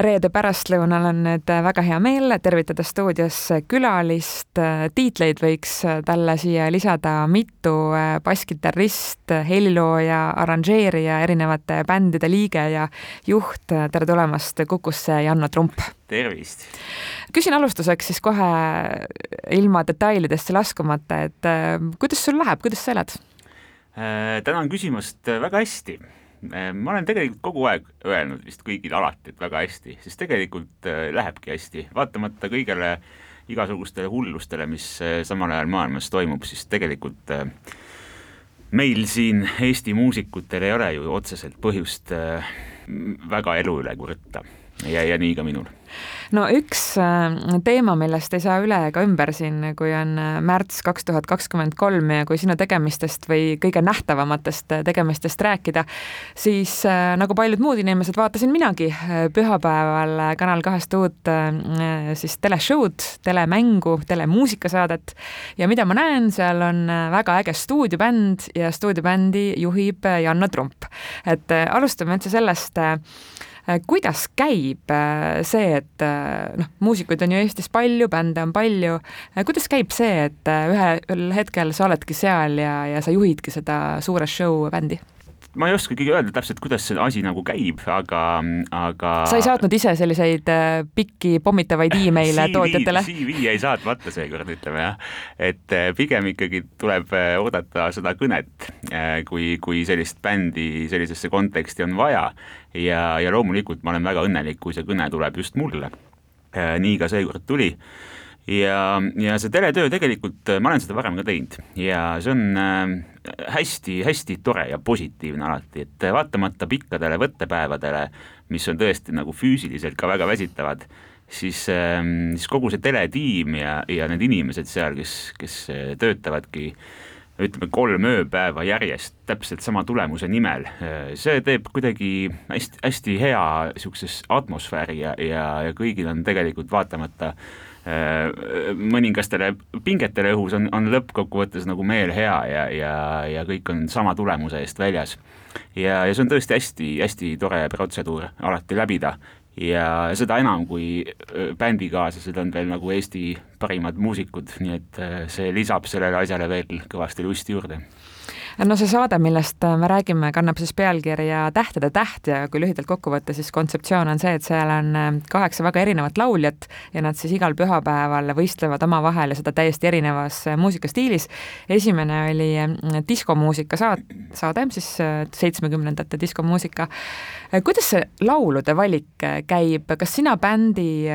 reede pärastlõunal on nüüd väga hea meel tervitada stuudios külalist. tiitleid võiks talle siia lisada mitu, basskitarrist, helilooja, arranžeerija, erinevate bändide liige ja juht. tere tulemast Kukusse, Janno Trump! tervist! küsin alustuseks siis kohe ilma detailidesse laskumata, et kuidas sul läheb, kuidas sa elad? tänan küsimast, väga hästi Äh, ma olen tegelikult kogu aeg öelnud vist kõigile alati, et väga hästi, sest tegelikult äh, lähebki hästi, vaatamata kõigele igasugustele hullustele, mis äh, samal ajal maailmas toimub, siis tegelikult meil siin Eesti muusikutel ei ole ju otseselt põhjust väga elu üle kurta ja, ja nii ka minul no üks äh, teema, millest ei saa üle ega ümber siin, kui on äh, märts kaks tuhat kakskümmend kolm ja kui sinu tegemistest või kõige nähtavamatest äh, tegemistest rääkida, siis nagu paljud muud inimesed, vaatasin minagi pühapäeval Kanal kahest uut siis teleshow'd, telemängu, telemuusikasaadet ja mida ma näen, seal on väga äge stuudiobänd ja stuudiobändi juhib Janno Trump. et alustame üldse sellest kuidas käib äh, see, et äh, noh, muusikuid on ju Eestis palju, bände on palju, kuidas käib see, et ühel hetkel sa oledki seal ja, ja sa juhidki seda suure show bändi? Ma ei oskagi öelda täpselt, kuidas see asi nagu käib, aga, aga. sa ei saatnud ise selliseid äh, pikki pommitavaid email'e tootjatele? CV ei saatmata seekord, ütleme jah. et äh, pigem ikkagi tuleb äh, oodata seda kõnet, kui, kui sellist bändi sellisesse konteksti on vaja. ja, ja loomulikult ma olen väga õnnelik, kui see kõne tuleb just mulle. nii ka seekord tuli ja, ja see teletöö tegelikult, ma olen seda varem ka teinud. Ja see on hästi-hästi tore ja positiivne alati, et vaatamata pikkadele võttepäevadele, mis on tõesti nagu füüsiliselt ka väga väsitavad, siis, siis kogu see teletiim ja, ja need inimesed seal, kes, kes töötavadki ütleme kolm ööpäeva järjest täpselt sama tulemuse nimel, see teeb kuidagi hästi, hästi hea niisuguses atmosfääri ja, ja, ja kõigil on tegelikult vaatamata äh, mõningastele pingetele õhus on, on lõppkokkuvõttes nagu meel hea ja, ja, ja kõik on sama tulemuse eest väljas. ja, ja see on tõesti hästi-hästi tore protseduur alati läbida ja seda enam, kui bändikaaslased on veel nagu Eesti parimad muusikud, nii et see lisab sellele asjale veel kõvasti lusti juurde no see saade, millest äh, me räägime, kannab siis pealkirja Tähtede täht ja kui lühidalt kokku võtta, siis kontseptsioon on see, et seal on äh, kaheksa väga erinevat lauljat ja nad siis igal pühapäeval võistlevad omavahel ja seda täiesti erinevas äh, muusikastiilis. esimene oli diskomuusika saat-, saade, siis seitsmekümnendate diskomuusika. kuidas see laulude valik käib, kas sina bändi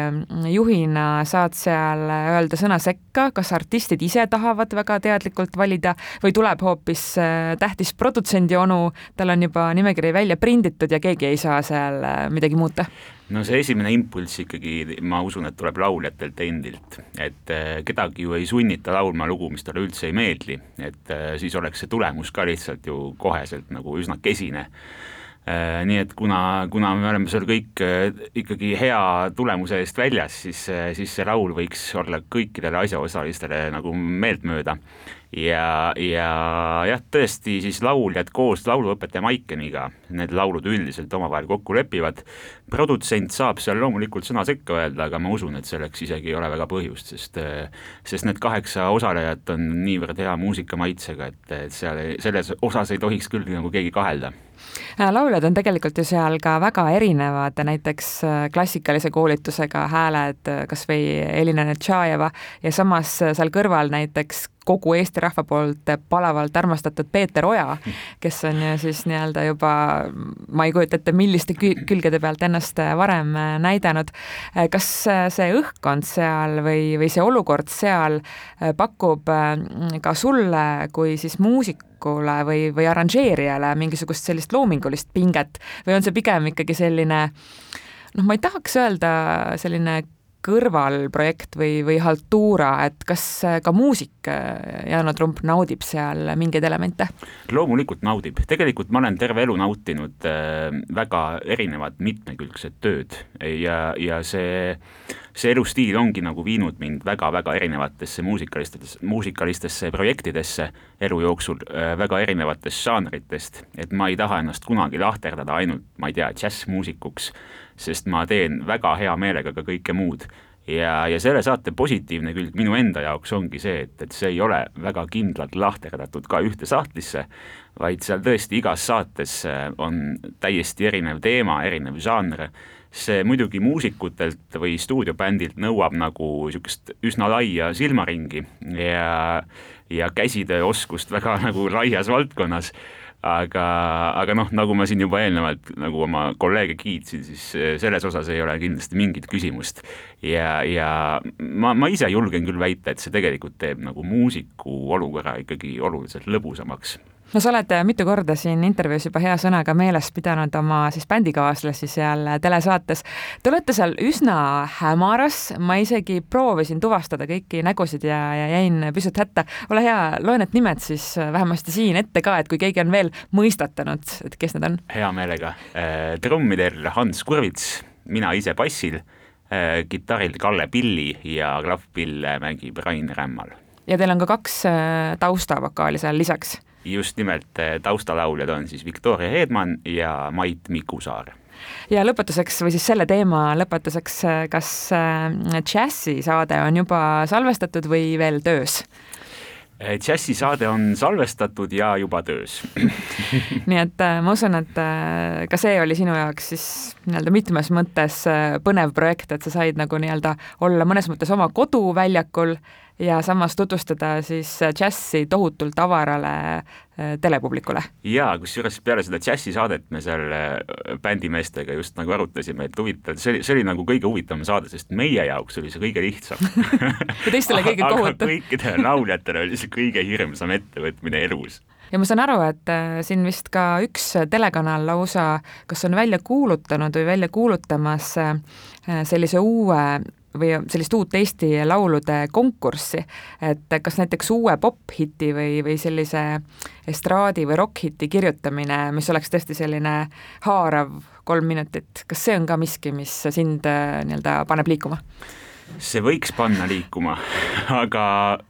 juhina saad seal öelda sõna sekka, kas artistid ise tahavad väga teadlikult valida või tuleb hoopis tähtis produtsendi onu, tal on juba nimekiri välja prinditud ja keegi ei saa seal äh, midagi muuta? no see esimene impulss ikkagi, ma usun, et tuleb lauljatelt endilt, et äh, kedagi ju ei sunnita laulma lugu, mis talle üldse ei meeldi, et äh, siis oleks see tulemus ka lihtsalt ju koheselt nagu üsna kesine nii et kuna, kuna me oleme seal kõik ikkagi hea tulemuse eest väljas, siis, siis see laul võiks olla kõikidele asjaosalistele nagu meeltmööda. Ja, ja jah, tõesti siis lauljad koos lauluõpetaja Maikeniga. Need laulud üldiselt omavahel kokku lepivad. produtsent saab seal loomulikult sõna sekka öelda, aga ma usun, et selleks isegi ei ole väga põhjust, sest sest need kaheksa osalejat on niivõrd hea muusikamaitsega, et, et seal selles osas ei tohiks küll nagu keegi kahelda. äh, lauljad on tegelikult ju seal ka väga erinevad, näiteks äh, klassikalise koolitusega hääled, äh, kas või Elina Netšajeva ja samas seal kõrval näiteks kogu Eesti rahva poolt palavalt armastatud Peeter Oja, kes on ju siis nii-öelda juba, ma ei kujuta ette, milliste külgede pealt ennast varem näidanud. kas see õhkkond seal või, või see olukord seal pakub ka sulle kui siis muusikule või, või arranžeerijale mingisugust sellist loomingulist pinget või on see pigem ikkagi selline noh, ma ei tahaks öelda selline kõrvalprojekt või, või haltuura, et kas ka muusik Yana Trump naudib seal mingeid elemente? loomulikult naudib, tegelikult ma olen terve elu nautinud äh, väga erinevat mitmekülgset tööd ja, ja see, see elustiil ongi nagu viinud mind väga-väga erinevatesse muusikalistesse, muusikalistesse projektidesse elu jooksul äh, väga erinevatest žanritest, et ma ei taha ennast kunagi lahterdada ainult, ma ei tea, džässmuusikuks, sest ma teen väga hea meelega ka kõike muud ja, ja selle saate positiivne külg minu enda jaoks ongi see, et, et see ei ole väga kindlalt lahterdatud ka ühte sahtlisse, vaid seal tõesti igas saates äh, on täiesti erinev teema, erinev žanr. See muidugi muusikutelt või stuudiobändilt nõuab nagu niisugust üsna laia silmaringi ja, ja käsitööoskust väga nagu laias valdkonnas aga, aga noh, nagu ma siin juba eelnevalt nagu oma kolleege kiitsin, siis selles osas ei ole kindlasti mingit küsimust. ja, ja ma, ma ise julgen küll väita, et see tegelikult teeb nagu muusiku olukorra ikkagi oluliselt lõbusamaks no sa oled mitu korda siin intervjuus juba hea sõnaga meeles pidanud oma siis bändikaaslasi seal telesaates. Te olete seal üsna hämaras, ma isegi proovisin tuvastada kõiki nägusid ja, ja jäin pisut hätta. ole hea, loe need nimed siis vähemasti siin ette ka, et kui keegi on veel mõistatanud, et kes need on. hea meelega. Äh, trummidel Hans Kurvits, mina ise bassil, äh, kitarril Kalle Pilli ja klavvpille mängib Rain Rämmal. ja teil on ka kaks äh, taustavakaali seal lisaks just nimelt eh, taustalauljad on siis Viktoria Hedman ja Mait Mikusaar ja lõpetuseks või siis selle teema lõpetuseks, eh, kas eh, džässisaade on juba salvestatud või veel töös? džässisaade on salvestatud ja juba töös nii et ma usun, et ka see oli sinu jaoks siis nii-öelda mitmes mõttes põnev projekt, et sa said nagu nii-öelda olla mõnes mõttes oma koduväljakul ja samas tutvustada siis džässi tohutult avarale äh, telepublikule. jaa, kusjuures peale seda džässisaadet me seal äh, bändimeestega just nagu arutasime, et huvitav, see oli, see oli nagu kõige huvitavam saade, sest meie jaoks oli see kõige lihtsam ja teistele kõige kohutav. kõikidele lauljatele oli see kõige hirmsam ettevõtmine elus ja ma saan aru, et äh, siin vist ka üks telekanal lausa kas on välja kuulutanud või välja kuulutamas sellise uue või sellist uut Eesti laulude konkurssi, et kas näiteks uue popp-hiti või, või sellise estraadi või rokk-hiti kirjutamine, mis oleks tõesti selline haarav kolm minutit, kas see on ka miski, mis sind äh, nii-öelda paneb liikuma? see võiks panna liikuma, aga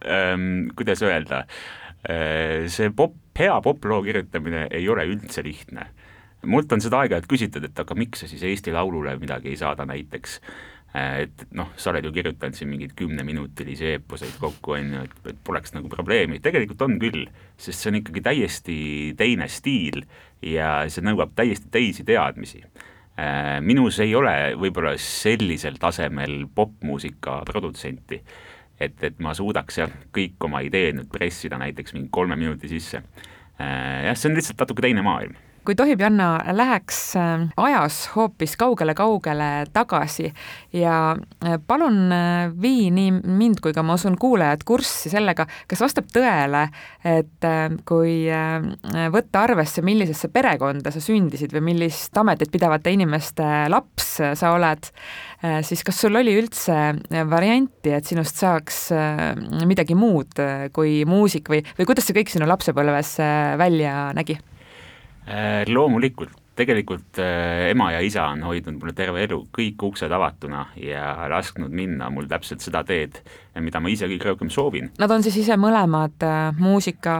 ähm, kuidas öelda äh,, see popp, hea poploo kirjutamine ei ole üldse lihtne. mult on seda aeg-ajalt küsitud, et aga miks sa siis Eesti Laulule midagi ei saada näiteks et noh, sa oled ju kirjutanud siin mingeid kümneminutilisi eeposeid kokku, on ju, et, et poleks nagu probleemi, tegelikult on küll, sest see on ikkagi täiesti teine stiil ja see nõuab täiesti teisi teadmisi. Äh, minus ei ole võib-olla sellisel tasemel popmuusika produtsenti, et, et ma suudaks jah, kõik oma ideed nüüd pressida näiteks mingi kolme minuti sisse. Äh, jah, see on lihtsalt natuke teine maailm kui tohib, Janna, läheks äh, ajas hoopis kaugele-kaugele tagasi ja äh, palun äh, vii nii mind kui ka ma usun kuulajad kurssi sellega, kas vastab tõele, et kui võtta arvesse, millisesse perekonda sa sündisid või millist ametit pidavate inimeste laps sa oled, siis kas sul oli üldse varianti, et sinust saaks midagi muud kui muusik või, või kuidas see kõik sinu lapsepõlves välja nägi? Äh, loomulikult, tegelikult äh, ema ja isa on hoidnud mulle terve elu kõik uksed avatuna ja lasknud minna mul täpselt seda teed, mida ma ise kõige rohkem soovin. Nad on siis ise mõlemad äh, muusika,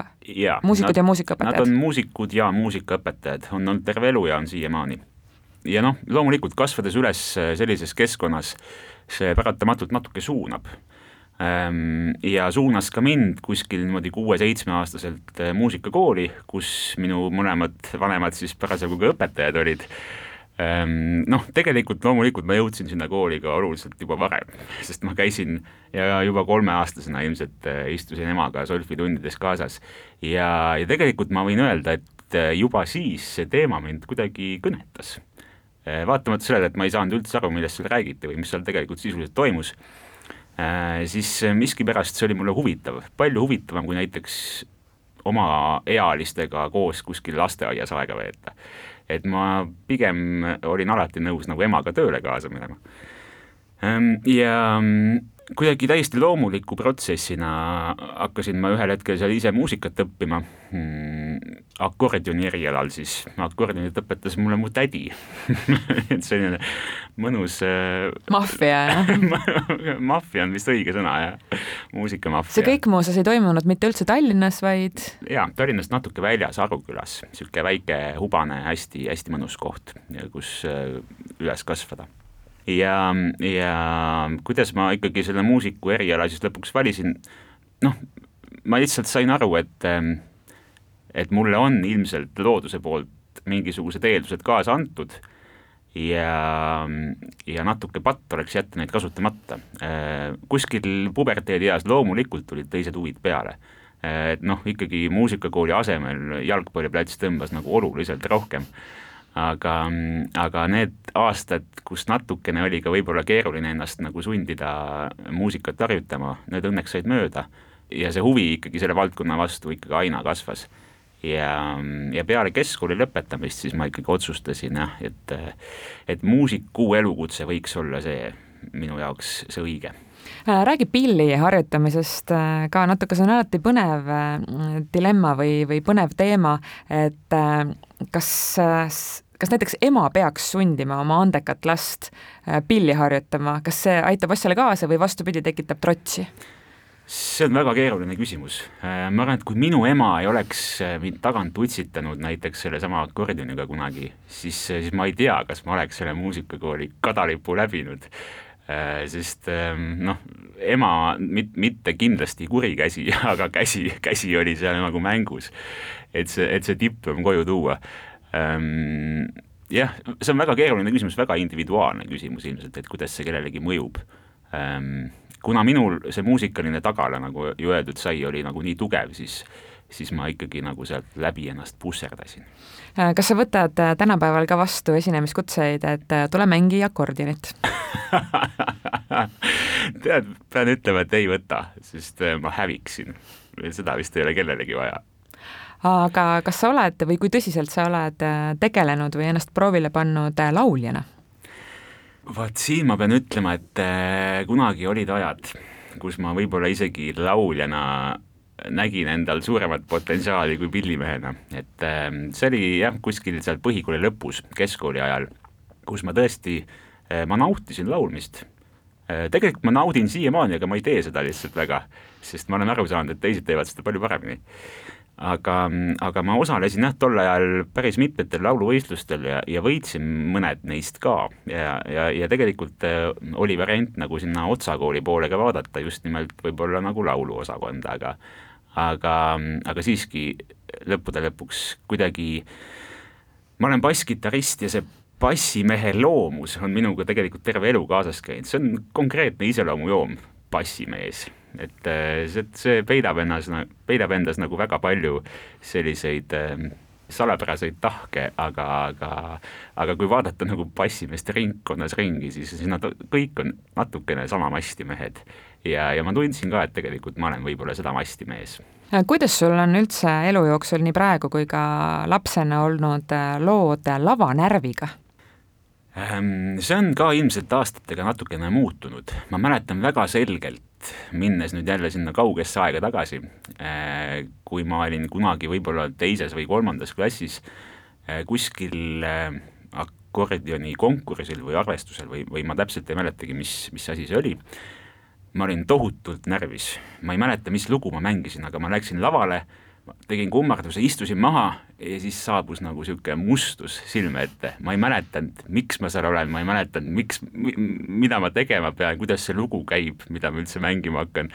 muusikud nad, ja muusikaõpetajad? Nad on muusikud ja muusikaõpetajad, on olnud terve elu ja on siiamaani. ja noh, loomulikult kasvades üles sellises keskkonnas, see paratamatult natuke suunab ja suunas ka mind kuskil niimoodi kuue-seitsmeaastaselt eh, muusikakooli, kus minu mõlemad vanemad siis parasjagu ka õpetajad olid. Ehm, noh, tegelikult loomulikult ma jõudsin sinna kooli ka oluliselt juba varem, sest ma käisin ja juba kolmeaastasena ilmselt eh, istusin emaga solfitundides kaasas. ja, ja tegelikult ma võin öelda, et eh, juba siis see teema mind kuidagi kõnetas. vaatamata sellele, et ma ei saanud üldse aru, millest seal räägiti või mis seal tegelikult sisuliselt toimus siis äh, miskipärast see oli mulle huvitav, palju huvitavam kui näiteks omaealistega koos kuskil lasteaias aega veeta. et ma pigem olin alati nõus nagu emaga tööle kaasa minema. Ähm, ja kuidagi täiesti loomuliku protsessina hakkasin ma ühel hetkel seal ise muusikat õppima. Hmm,, akordioni erialal siis, akordionit õpetas mulle mu tädi. Et selline mõnus äh, maffia, jah? Maffia on vist õige sõna, jah, muusikamaffia. see kõik muuseas ei toimunud mitte üldse Tallinnas, vaid jaa, Tallinnast natuke väljas, Arukülas, niisugune väike hubane hästi,, hästi-hästi mõnus koht, kus äh, üles kasvada ja, ja kuidas ma ikkagi selle muusiku eriala siis lõpuks valisin, noh, ma lihtsalt sain aru, et, et mulle on ilmselt looduse poolt mingisugused eeldused kaasa antud ja, ja natuke patt oleks jätta neid kasutamata. kuskil puberteedieas loomulikult tulid teised huvid peale. et noh, ikkagi muusikakooli asemel jalgpalliplats tõmbas nagu oluliselt rohkem aga, aga need aastad, kus natukene oli ka võib-olla keeruline ennast nagu sundida muusikat harjutama, need õnneks said mööda ja see huvi ikkagi selle valdkonna vastu ikkagi aina kasvas. ja, ja peale keskkooli lõpetamist siis ma ikkagi otsustasin jah, et, et muusiku elukutse võiks olla see minu jaoks see õige räägi pilli harjutamisest äh, ka natuke, see on alati põnev äh, dilemma või, või põnev teema, et kas kas näiteks ema peaks sundima oma andekat last äh, pilli harjutama, kas see aitab asjale kaasa või vastupidi, tekitab trotsi? see on väga keeruline küsimus. Äh, ma arvan, et kui minu ema ei oleks äh, mind tagant utsitanud näiteks sellesama akordioniga kunagi, siis, siis ma ei tea, kas ma oleks selle muusikakooli kadalipu läbinud. Sest ähm, noh, ema mit, mitte kindlasti kuri käsi, aga käsi, käsi oli seal nagu mängus. et see, et see diplom koju tuua ähm, jah, see on väga keeruline küsimus, väga individuaalne küsimus ilmselt, et kuidas see kellelegi mõjub ähm,. kuna minul see muusikaline tagala, nagu ju öeldud sai, oli nagu nii tugev, siis siis ma ikkagi nagu sealt läbi ennast pusserdasin. Äh, kas sa võtad äh, tänapäeval ka vastu esinemiskutseid, et äh, tule mängi akordionit tead, pean ütlema, et ei võta, sest ma häviksin. seda vist ei ole kellelegi vaja aga kas sa oled või kui tõsiselt sa oled tegelenud või ennast proovile pannud lauljana? vaat siin ma pean ütlema, et kunagi olid ajad, kus ma võib-olla isegi lauljana nägin endal suuremat potentsiaali kui pillimehena, et see oli jah, kuskil seal põhikooli lõpus, keskkooli ajal, kus ma tõesti, ma nautisin laulmist. tegelikult ma naudin siiamaani, aga ma ei tee seda lihtsalt väga, sest ma olen aru saanud, et teised teevad seda palju paremini. Aga, aga ma osalesin jah, tol ajal päris mitmetel lauluvõistlustel ja, ja võitsin mõned neist ka. Ja, ja, ja tegelikult äh, oli variant nagu sinna Otsa kooli poole ka vaadata, just nimelt võib-olla nagu lauluosakonda, aga aga, aga siiski lõppude lõpuks kuidagi ma olen basskitarrist ja see bassimehe loomus on minuga tegelikult terve elu kaasas käinud, see on konkreetne iseloomujoon, bassimees et äh, see, see peidab ennas, peidab endas nagu väga palju selliseid äh, salapäraseid tahke, aga, aga, aga kui vaadata nagu bassimeeste ringkonnas ringi, siis, siis nad kõik on natukene sama masti mehed. Ja, ja ma tundsin ka, et tegelikult ma olen võib-olla seda masti mees äh, kuidas sul on üldse elu jooksul nii praegu kui ka lapsena olnud äh, lood lavanärviga? Ehm, see on ka ilmselt aastatega natukene muutunud, ma mäletan väga selgelt, minnes nüüd jälle sinna kaugesse aega tagasi, kui ma olin kunagi võib-olla teises või kolmandas klassis kuskil akordioni konkursil või arvestusel või, või ma täpselt ei mäletagi, mis, mis asi see oli, ma olin tohutult närvis, ma ei mäleta, mis lugu ma mängisin, aga ma läksin lavale tegin kummarduse, istusin maha ja siis saabus nagu niisugune mustus silme ette, ma ei mäletanud, miks ma seal olen, ma ei mäletanud, miks, mida ma tegema pean, kuidas see lugu käib, mida ma üldse mängima hakkan.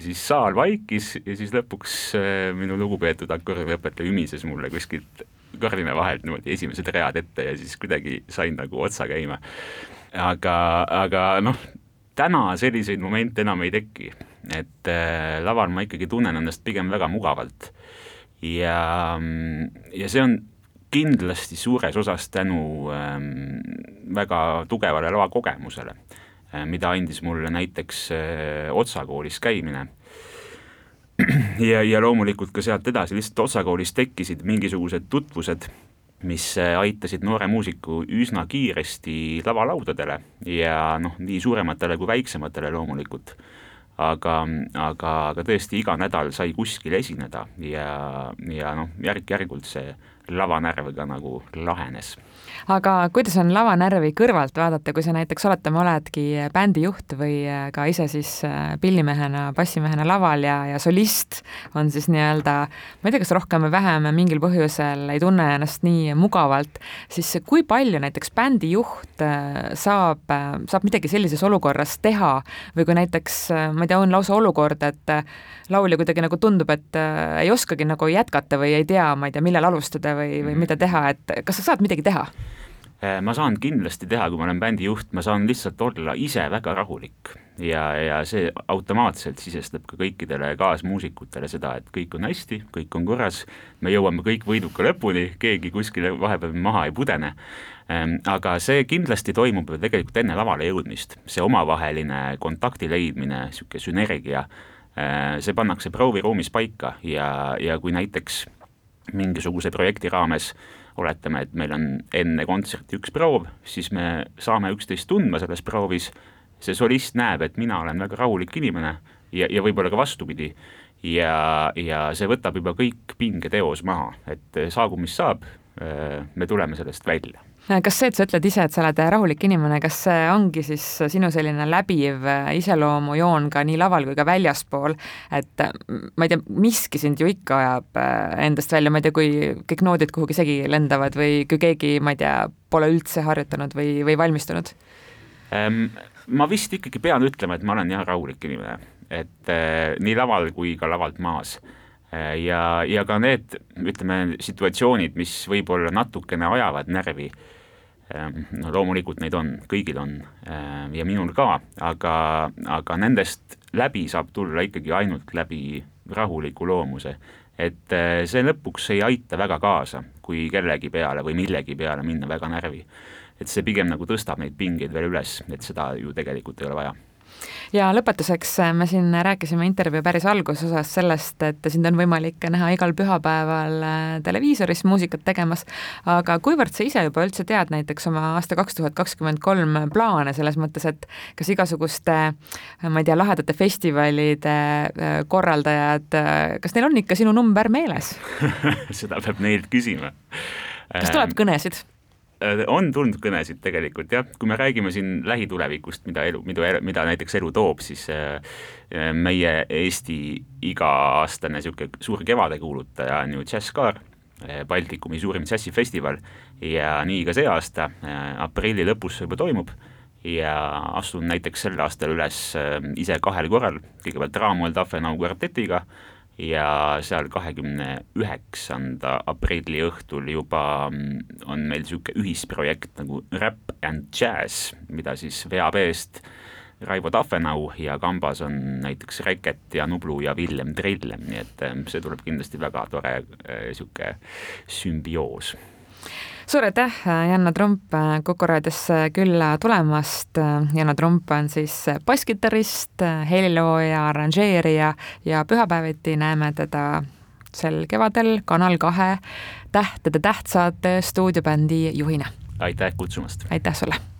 siis saal vaikis ja siis lõpuks äh, minu lugupeetud akordiõpetaja ümises mulle kuskilt kardina vahelt niimoodi esimesed read ette ja siis kuidagi sain nagu otsa käima. aga, aga noh, täna selliseid momente enam ei teki, et äh, laval ma ikkagi tunnen ennast pigem väga mugavalt ja, ja see on kindlasti suures osas tänu ähm, väga tugevale lavakogemusele, äh, mida andis mulle näiteks äh, Otsa koolis käimine. ja, ja loomulikult ka sealt edasi, lihtsalt Otsa koolis tekkisid mingisugused tutvused mis aitasid noore muusiku üsna kiiresti lavalaudadele ja noh, nii suurematele kui väiksematele loomulikult. Aga, aga, aga tõesti iga nädal sai kuskil esineda ja, ja noh, järk-järgult see lavanärv ka nagu lahenes aga kuidas on lavanärvi kõrvalt vaadata, kui sa näiteks oletame, oledki bändijuht või äh, ka ise siis äh, pillimehena, bassimehena laval ja, ja solist on siis nii-öelda, ma ei tea, kas rohkem või vähem mingil põhjusel ei tunne ennast nii mugavalt, siis kui palju näiteks bändijuht äh, saab, saab midagi sellises olukorras teha või kui näiteks, ma ei tea, on lausa olukord, et laulja kuidagi nagu tundub, et ei oskagi nagu jätkata või ei tea, ma ei tea, millal alustada või, või mhm. mida teha, et kas sa saad midagi teha? Äh, ma saan kindlasti teha, kui ma olen bändi juht, ma saan lihtsalt olla ise väga rahulik ja, ja see automaatselt sisestab ka kõikidele kaasmuusikutele seda, et kõik on hästi, kõik on korras, me jõuame kõik võiduka lõpuni, keegi kuskile vahepeal maha ei pudene. Ähm, aga see kindlasti toimub ju tegelikult enne lavale jõudmist, see omavaheline kontakti leidmine, niisugune sünergia, äh, see pannakse prooviruumis paika ja, ja kui näiteks mingisuguse projekti raames äh, oletame, et meil on enne kontserti üks proov, siis me saame üksteist tundma selles proovis, see solist näeb, et mina olen väga rahulik inimene ja, ja võib-olla ka vastupidi, ja, ja see võtab juba kõik pinged eos maha, et saagu mis saab, me tuleme sellest välja kas see, et sa ütled ise, et sa oled rahulik inimene, kas see ongi siis sinu selline läbiv iseloomujoon ka nii laval kui ka väljaspool, et ma ei tea, miski sind ju ikka ajab äh, endast välja, ma ei tea, kui kõik noodid kuhugi segi lendavad või kui keegi, ma ei tea, pole üldse harjutanud või, või valmistunud? Ähm,? ma vist ikkagi pean ütlema, et ma olen jah, rahulik inimene, et äh, nii laval kui ka lavalt maas. Äh, ja, ja ka need, ütleme, situatsioonid, mis võib-olla natukene ajavad närvi äh,, no loomulikult neid on, kõigil on ehm, ja minul ka, aga, aga nendest läbi saab tulla ikkagi ainult läbi rahuliku loomuse. et eh, see lõpuks ei aita väga kaasa, kui kellegi peale või millegi peale minna väga närvi. et see pigem nagu tõstab neid pingeid veel üles, et seda ju tegelikult ei ole vaja ja lõpetuseks äh, me siin rääkisime intervjuu päris algusosas sellest, et sind on võimalik näha igal pühapäeval äh, televiisoris muusikat tegemas, aga kuivõrd sa ise juba üldse tead näiteks oma aasta kaks tuhat kakskümmend kolm plaane selles mõttes, et kas igasuguste, ma ei tea, lahedate festivalide äh, korraldajad, kas neil on ikka sinu number meeles seda peab neilt küsima. kas tuleb kõnesid? Äh, on tulnud kõnesid tegelikult jah, kui me räägime siin lähitulevikust, mida elu, mida, mida näiteks elu toob, siis äh, meie Eesti iga-aastane niisugune suur kevadekuulutaja on ju Jazzkaar, äh, Baltikumi suurim džässifestival ja nii ka see aasta, aprilli lõpus juba toimub. Ja astun näiteks sel aastal üles ise kahel korral, kõigepealt Raamoel Tafenau kvartetiga ja seal kahekümne üheksanda aprilli õhtul juba mm, on meil niisugune ühisprojekt nagu Rap and Jazz, mida siis veab eest Raivo Tafenau ja kambas on näiteks Reket ja Nublu ja Villem Trillem, nii et mm, see tuleb kindlasti väga tore niisugune äh, sümbioos suur aitäh, Janno Trump Kuku raadiosse külla tulemast. Janno Trump on siis basskitarrist, helilooja, arranžeerija ja pühapäeviti näeme teda sel kevadel Kanal kahe Tähtede tähtsaate stuudiobändi juhina. aitäh kutsumast! aitäh sulle!